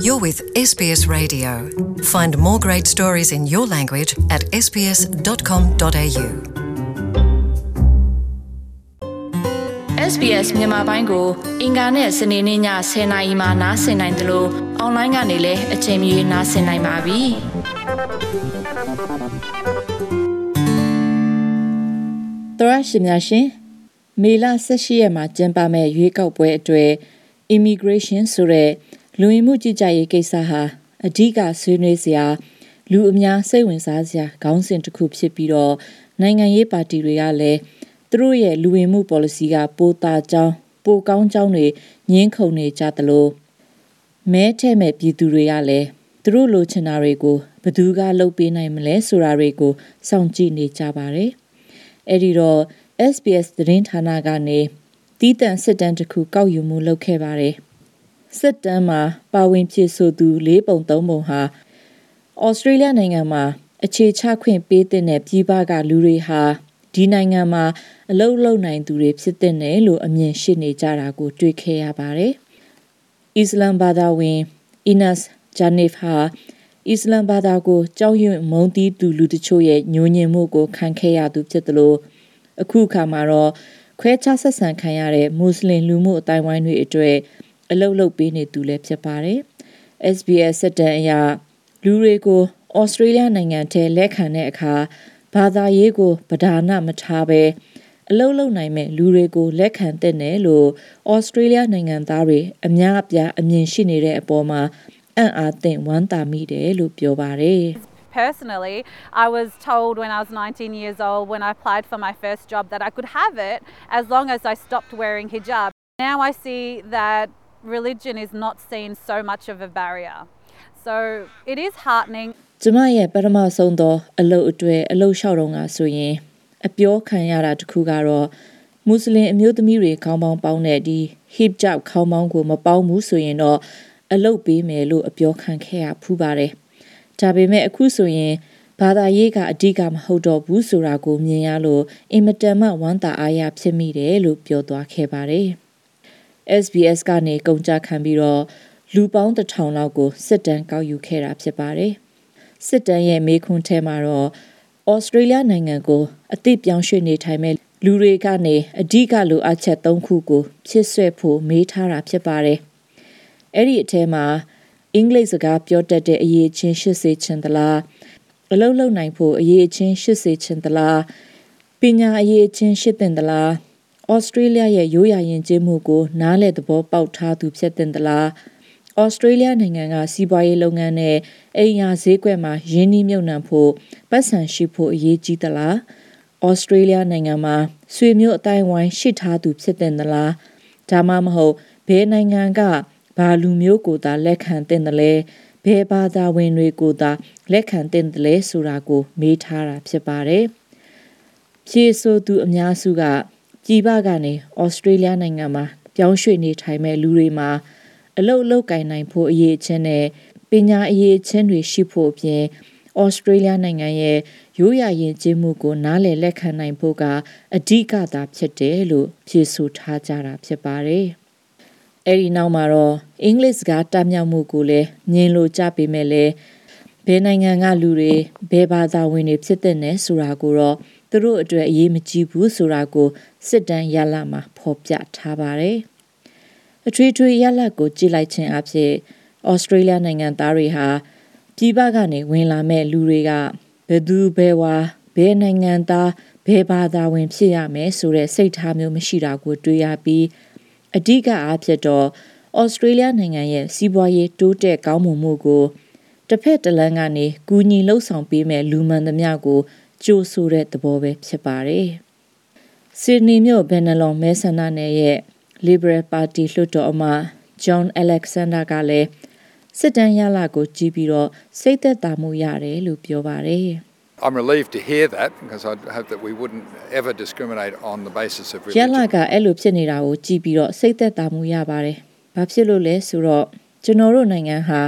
You're with SBS Radio. Find more great stories in your language at sbs.com.au. SBS မြန်မာပိုင်းကို အင်ကာနဲ့စနေနေ့ည10:00နာရီမှနားဆင်နိုင်တယ်လို့အွန်လိုင်းကနေလည်းအချိန်မီနားဆင်နိုင်ပါပြီ။သောရရှိများရှင်မေလ18ရက်မှာကျင်းပမဲ့ရွေးကောက်ပွဲအတွေ့ immigration ဆိုတဲ့ လူဝင်မှုကြီးကြပ်ရေးကိစ္စဟာအဓိကဆွေးနွေးစရာလူအများစိတ်ဝင်စားစရာခေါင်းစဉ်တစ်ခုဖြစ်ပြီးတော့နိုင်ငံရေးပါတီတွေကလည်းသူတို့ရဲ့လူဝင်မှု policy ကပိုတာကြောင်းပိုကောင်းကြောင်းတွေညှင်းခုန်နေကြသလိုမဲထဲ့မဲ့ပြည်သူတွေကလည်းသူတို့လိုချင်တာတွေကိုဘယ်သူကလုပ်ပေးနိုင်မလဲဆိုတာတွေကိုစောင့်ကြည့်နေကြပါတယ်။အဲ့ဒီတော့ SBS သတင်းဌာနကနေတီးတန့်စစ်တမ်းတစ်ခုကောက်ယူမှုလုပ်ခဲ့ပါတယ်။ စစ်တမ်းမှာပါဝင်ဖြစ်ဆိုသူ၄ပုံ၃ပုံဟာဩစတြေးလျနိုင်ငံမှာအခြေချခွင့်ပေးတဲ့ပြည်ပကလူတွေဟာဒီနိုင်ငံမှာအလုပ်လုပ်နိုင်သူတွေဖြစ်တဲ့နယ်လို့အမြင်ရှိနေကြတာကို တွေ့ခဲ့ရပါတယ်။အစ္စလမ်ဘာသာဝင်အီနတ်ဂျာနီဖဟာအစ္စလမ်ဘာသာကိုကြောက်ရွံ့မုန်းတီးသူလူတချို့ရဲ့ညှိုးညင်မှုကိုခံခဲ့ရသူဖြစ်တယ်လို့အခုအခါမှာတော့ခွဲခြားဆက်ဆံခံရတဲ့မွတ်စလင်လူမှုအတိုင်းဝိုင်းတွေအတွက် အလုပ်လုပ်ပေးနေသူလည်းဖြစ်ပါတယ်။ SBS စစ်တမ်းအရလူတွေကိုဩစတြေးလျနိုင်ငံထဲလက်ခံတဲ့အခါဘာသာရေးကိုပဓာနမထားဘဲအလုပ်လုပ်နိုင်မဲ့လူတွေကိုလက်ခံတဲ့နယ်လို့ဩစတြေးလျနိုင်ငံသားတွေအများအပြားအမြင်ရှိနေတဲ့အပေါ်မှာအံ့အားသင့်ဝမ်းသာမိတယ်လို့ပြောပါတယ် personally, I was told when I was 19 years old, when I applied for my first job, that I could have it as long as I stopped wearing hijab. Now I see that religion is not seen so much of a barrier. So it is heartening. ကျမရဲ့ပထမဆုံးသောအလုပ်အတွေ့အလုပ်လျှောက်တော့ကဆိုရင်အပြောခံရတာတခုကတော့မွတ်စလင်အမျိုးသမီးတွေခေါင်းပေါင်းပေါင်းတဲ့ဒီ hijab ခေါင်းပေါင်းကိုမပေါင်းဘူးဆိုရင်တော့အလုပ်ပေးမယ်လို့အပြောခံခဲ့ရဖူးပါတယ်။ဒါပေမဲ့အခုဆိုရင်ဘာသာရေးကအဓိကမဟုတ်တော့ဘူးဆိုတာကိုမြင်ရလို့အင်မတန်မှဝမ်းသာအားရဖြစ်မိတယ်လို့ပြောသွားခဲ့ပါတယ်။ SBS ကနေကုန်ကြခံပြီးတော့လူပေါင်းတစ်ထောင်လောက်ကိုစစ်တမ်းကောက်ယူခဲ့တာဖြစ်ပါတယ်။စစ်တမ်းရဲ့မေးခွန်းထဲမှာတော့ဩစတြေးလျနိုင်ငံကိုအသိပြောင်းရွှေ့နေထိုင်မဲ့လူတွေကနေအဓိကလိုအပ်ချက်၃ခုကိုဖြစ်ဆွဲဖို့မေးထားတာဖြစ်ပါတယ်။အဲ့ဒီအထဲမှာအင်္ဂလိပ်စကားပြောတတ်တဲ့အရေးချင်းရှစ်စေချင်သလားအလုပ်လုပ်နိုင်ဖို့အရေးချင်းရှစ်စေချင်သလားပညာအရေးချင်းရှစ်တင်သလား ဩစတြေးလျရဲ့ရိုးရာယဉ်ကျေးမှုကိုနားလည်သဘောပေါက်ထားသူဖြစ်တဲ့သလားဩစတြေးလျနိုင်ငံကစီးပွားရေးလုပ်ငန်းနဲ့အိမ်ယာဈေးကွက်မှာရင်းနှီးမြှုပ်နှံဖို့ပတ်စံရှိဖို့အရေးကြီးသလားဩစတြေးလျနိုင်ငံမှာဆွေမျိုးအတိုင်းဝိုင်းရှိထားသူဖြစ်တဲ့သလားဒါမှမဟုတ်ဘယ်နိုင်ငံကဘာလူမျိုးကိုသာလက်ခံတဲ့တယ်လဲဘယ်ဘာသာဝင်တွေကိုသာလက်ခံတဲ့တယ်လဲဆိုတာကို မေးထားတာဖြစ်ပါတယ်ဖြေဆိုသူအများစုက ပြည်ပကနေဩစတြေးလျနိုင်ငံမှာပြောင်းရွှေ့နေထိုင်မဲ့လူတွေမှာအလုတ်လုတ်ကင်နိုင်ဖို့အရေးချင်းနဲ့ပညာအရေးချင်းတွေရှိဖို့အပြင်ဩစတြေးလျနိုင်ငံရဲ့ရိုးရာယဉ်ကျေးမှုကိုနားလည်လက်ခံနိုင်ဖို့ကအဓိကသာဖြစ်တယ်လို့ဖြေဆိုထားကြတာဖြစ်ပါတယ်။အဲဒီနောက်မှာတော့အင်္ဂလိပ်စကားတတ်မြောက်မှုကိုလည်းညင်လို့ကြပေမဲ့လည်းဘယ်နိုင်ငံကလူတွေဘယ်ဘာသာဝင်တွေဖြစ်တဲ့နဲ့ဆိုတာကိုတော့ သူတို့အတွက်အရေးမကြီးဘူးဆိုတာကိုစစ်တမ်းရလမှာဖော်ပြထားပါတယ်။အထွေထွေရလကိုကြည့်လိုက်ခြင်းအဖြစ်ဩစတြေးလျနိုင်ငံသားတွေဟာပြည်ပကနေဝင်လာမဲ့လူတွေကဘယ်သူဘယ်ဝါဘယ်နိုင်ငံသားဘယ်ဘာသာဝင်ဖြစ်ရမယ်ဆိုတဲ့စိတ်ထားမျိုးမရှိတာကိုတွေ့ရပြီးအဓိကအားဖြင့်တော့ဩစတြေးလျနိုင်ငံရဲ့စီးပွားရေးတိုးတက်ကောင်းမွန်မှုကိုတစ်ဖက်တစ်လမ်းကနေကူညီလှုပ်ဆောင်ပေးမဲ့လူမှန်သမျှကို ကြိုးဆိုတဲ့သဘောပဲဖြစ်ပါတယ်။ဆစ်ဒနီမြို့ဘန်နလွန်မဲဆန္ဒနယ်ရဲ့ Liberal Party လွှတ်တော်အမ John Alexander ကလည်းစစ်တမ်းရလာကိုကြည့်ပြီးတော့စိတ်သက်သာမှုရတယ်လို့ပြောပါတယ်။ I'm relieved to hear that because I hope that we wouldn't ever discriminate on the basis of religion. ရလာကအဲ့လိုဖြစ်နေတာကိုကြည့်ပြီးတော့စိတ်သက်သာမှုရပါတယ်။ဘာဖြစ်လို့လဲဆိုတော့ကျွန်တော်တို့နိုင်ငံဟာ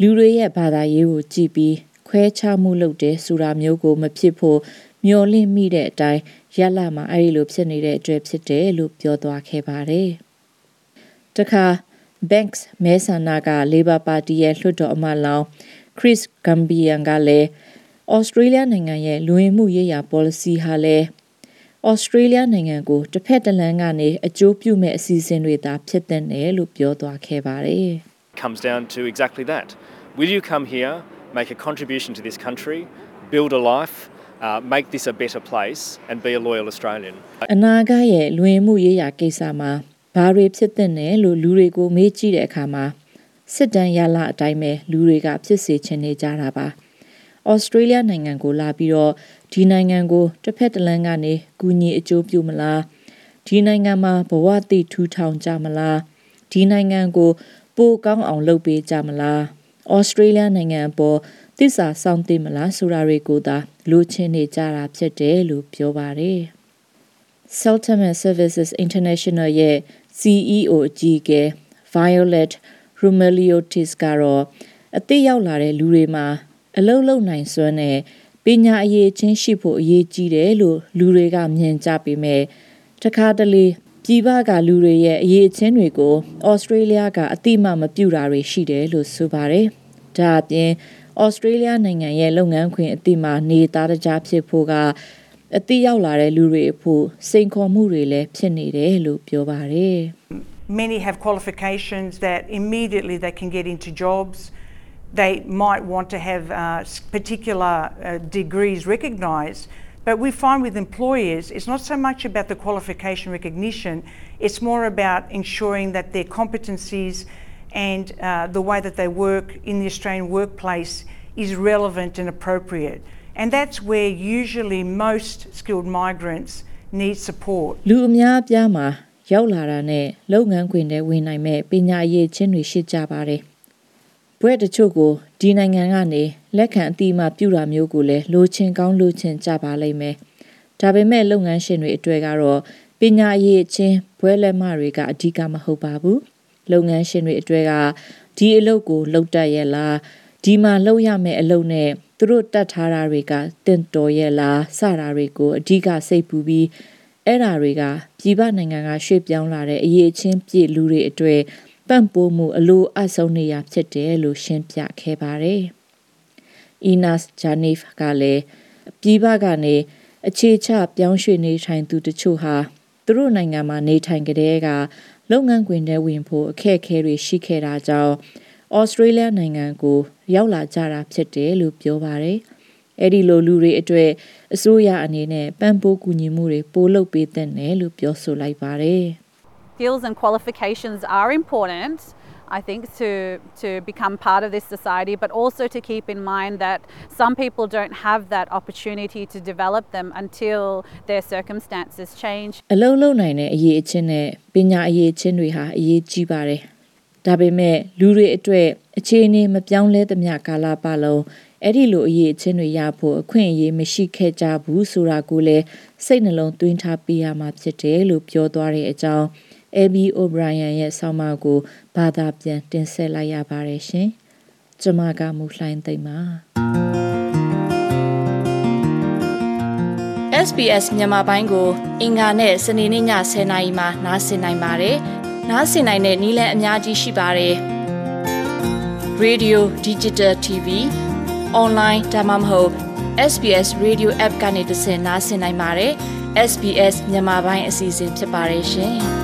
လူတွေရဲ့ဘာသာရေးကိုကြည့်ပြီး ခွဲခြားမှုလုပ်တယ်ဆိုတာမျိုးကိုမဖြစ်ဖို့မျောလင့်မိတဲ့အတိုင်းရက်လာမှာအဲ့ဒီလိုဖြစ်နေတဲ့အတွက်ဖြစ်တယ်လို့ပြောသွားခဲ့ပါတယ်။တခါ Banks မဲဆန္ဒက Labor Party ရဲ့လွှတ်တော်အမတ်လောင်း Chris Gambian ကလည်းဩစတြေးလျနိုင်ငံရဲ့လူဝင်မှုရေးရာ policy ဟာလည်းဩစတြေးလျနိုင်ငံကိုတစ်ဖက်တစ်လမ်းကနေအကျိုးပြုမဲ့အစီအစဉ်တွေသာဖြစ်တဲ့နယ်လို့ပြောသွားခဲ့ပါတယ်။ comes down to exactly that. Will you come here, make a contribution to this country, build a life, uh, make this a better place and be a loyal Australian? အနာဂတ်ရဲ့လူဝင်မှုရေးရာကိစ္စမှာဘာတွေဖြစ်တဲ့နယ်လို့လူတွေကိုမေးကြည့်တဲ့အခါမှာစစ်တမ်းရလအတိုင်းပဲလူတွေကဖြစ်စေချင်နေကြတာပါ။ဩစတြေးလျနိုင်ငံကိုလာပြီးတော့ဒီနိုင်ငံကိုတစ်ဖက်တစ်လမ်းကနေကူညီအကျိုးပြုမလားဒီနိုင်ငံမှာဘဝတည်ထူထောင်ကြမလားဒီနိုင်ငံကိုပိုကောင်းအောင်လုပ်ပေးကြမလား ဩစတြေးလျနိုင်ငံပေါ်သစ္စာစောင့်သိမလားဆိုတာတွေကိုသာလိုချင်နေကြတာဖြစ်တယ်လို့ပြောပါတယ်။ Sultanate Services International ရဲ့ CEO အကြီးအကဲ Violet Rumeliotis ကတော့အသိရောက်လာတဲ့လူတွေမှာအလုတ်လုံနိုင်စွမ်းနဲ့ပညာအရေးချင်းရှိဖို့အရေးကြီးတယ်လို့လူတွေကမြင်ကြပေမဲ့တခါတလေ ပြည်ပကလူတွေရဲ့အရေးချင်းတွေကိုဩစတြေးလျကအတိမမပြုတာတွေရှိတယ်လို့ဆိုပါတယ်။ဒါအပြင်ဩစတြေးလျနိုင်ငံရဲ့လုပ်ငန်းခွင်အတိမနေသားတကြားဖြစ်ဖို့ကအတိရောက်လာတဲ့လူတွေအဖို့စိန်ခေါ်မှုတွေလည်းဖြစ်နေတယ်လို့ပြောပါတယ်။ Many have qualifications that immediately they can get into jobs. They might want to have uh, particular uh, degrees recognised. But we find with employers, it's not so much about the qualification recognition, it's more about ensuring that their competencies and uh, the way that they work in the Australian workplace is relevant and appropriate. And that's where usually most skilled migrants need support. ရောက်လာတာနဲ့လုပ်ငန်းခွင်ထဲဝင်နိုင်မဲ့ပညာရည်ချင်းတွေရှိကြပါတယ်။ ဘွဲ့တချို့ကိုဒီနိုင်ငံကနေလက်ခံအတိအမှပြုတာမျိုးကိုလည်းလိုချင်ကောင်းလိုချင်ကြပါလိမ့်မယ်။ဒါပေမဲ့လုပ်ငန်းရှင်တွေအတွေ့ကတော့ပညာရည်ချင်းဘွဲ့လက်မတွေကအဓိကမဟုတ်ပါဘူး။လုပ်ငန်းရှင်တွေအတွေ့ကဒီအလုပ်ကိုလုပ်တတ်ရဲ့လားဒီမှာလုပ်ရမယ့်အလုပ်နဲ့သူတို့တတ်ထားတာတွေကတင့်တော်ရဲ့လားစတာတွေကိုအဓိကစိတ်ပူပြီးအဲ့ဓာတွေကပြည်ပနိုင်ငံကရွှေ့ပြောင်းလာတဲ့အရေးချင်းပြည့်လူတွေအတွေ့ ပံ့ပိုးမှုအလိုအဆုံးနေရဖြစ်တယ်လို့ရှင်းပြခဲ့ပါတယ်။ Inas Janif ကလည်းပြည်ပကနေအခြေချပြောင်းရွှေ့နေထိုင်သူတချို့ဟာသူတို့နိုင်ငံမှာနေထိုင်ကြတဲ့ကလုပ်ငန်းခွင်ထဲဝင်ဖို့အခက်အခဲတွေရှိခဲ့တာကြောင့်ဩစတြေးလျနိုင်ငံကိုရောက်လာကြတာဖြစ်တယ်လို့ပြောပါတယ်။အဲ့ဒီလိုလူတွေအတွက်အစိုးရအနေနဲ့ပံ့ပိုးကူညီမှုတွေပိုလုပ်ပေးတဲ့နယ်လို့ပြောဆိုလိုက်ပါတယ် Skills and qualifications are important I think to to become part of this society but also to keep in mind that some people don't have that opportunity to develop them until their circumstances change အလုံးလုံးနိုင်တဲ့အရေးအချင်းနဲ့ပညာအရေးအချင်းတွေဟာအရေးကြီးပါတယ်ဒါပေမဲ့လူတွေအတွက်အခြေအနေမပြောင်းလဲသမျှကာလပတ်လုံးအဲ့ဒီလိုအရေးအချင်းတွေရဖို့အခွင့်အရေးမရှိခဲ့ကြဘူးဆိုတာကိုလည်းစိတ်နှလုံးသွင်းထားပေးရမှာဖြစ်တယ်လို့ပြောသွားတဲ့အကြောင်း Abby O'Brien ရဲ့ဆောင်းပါးကိုဘာသာပြန်တင်ဆက်လိုက်ရပါတယ်ရှင်။ကျွန်မကမူလှိုင်းသိမ့်ပါ SBS မြန်မာပိုင်းကို အင်ကာနဲ့စနေနေ့ည10:00နာရီမှနားဆင်နိုင်ပါတယ်။နားဆင်နိုင်တဲ့နည်းလမ်းအများကြီးရှိပါတယ်။ Radio Digital TV online ဒါမှမဟုတ် SBS Radio App ကနေတဆင့်နားဆင်နိုင်ပါတယ်။ SBS မြန်မာပိုင်းအစီအစဉ်ဖြစ်ပါတယ်ရှင်။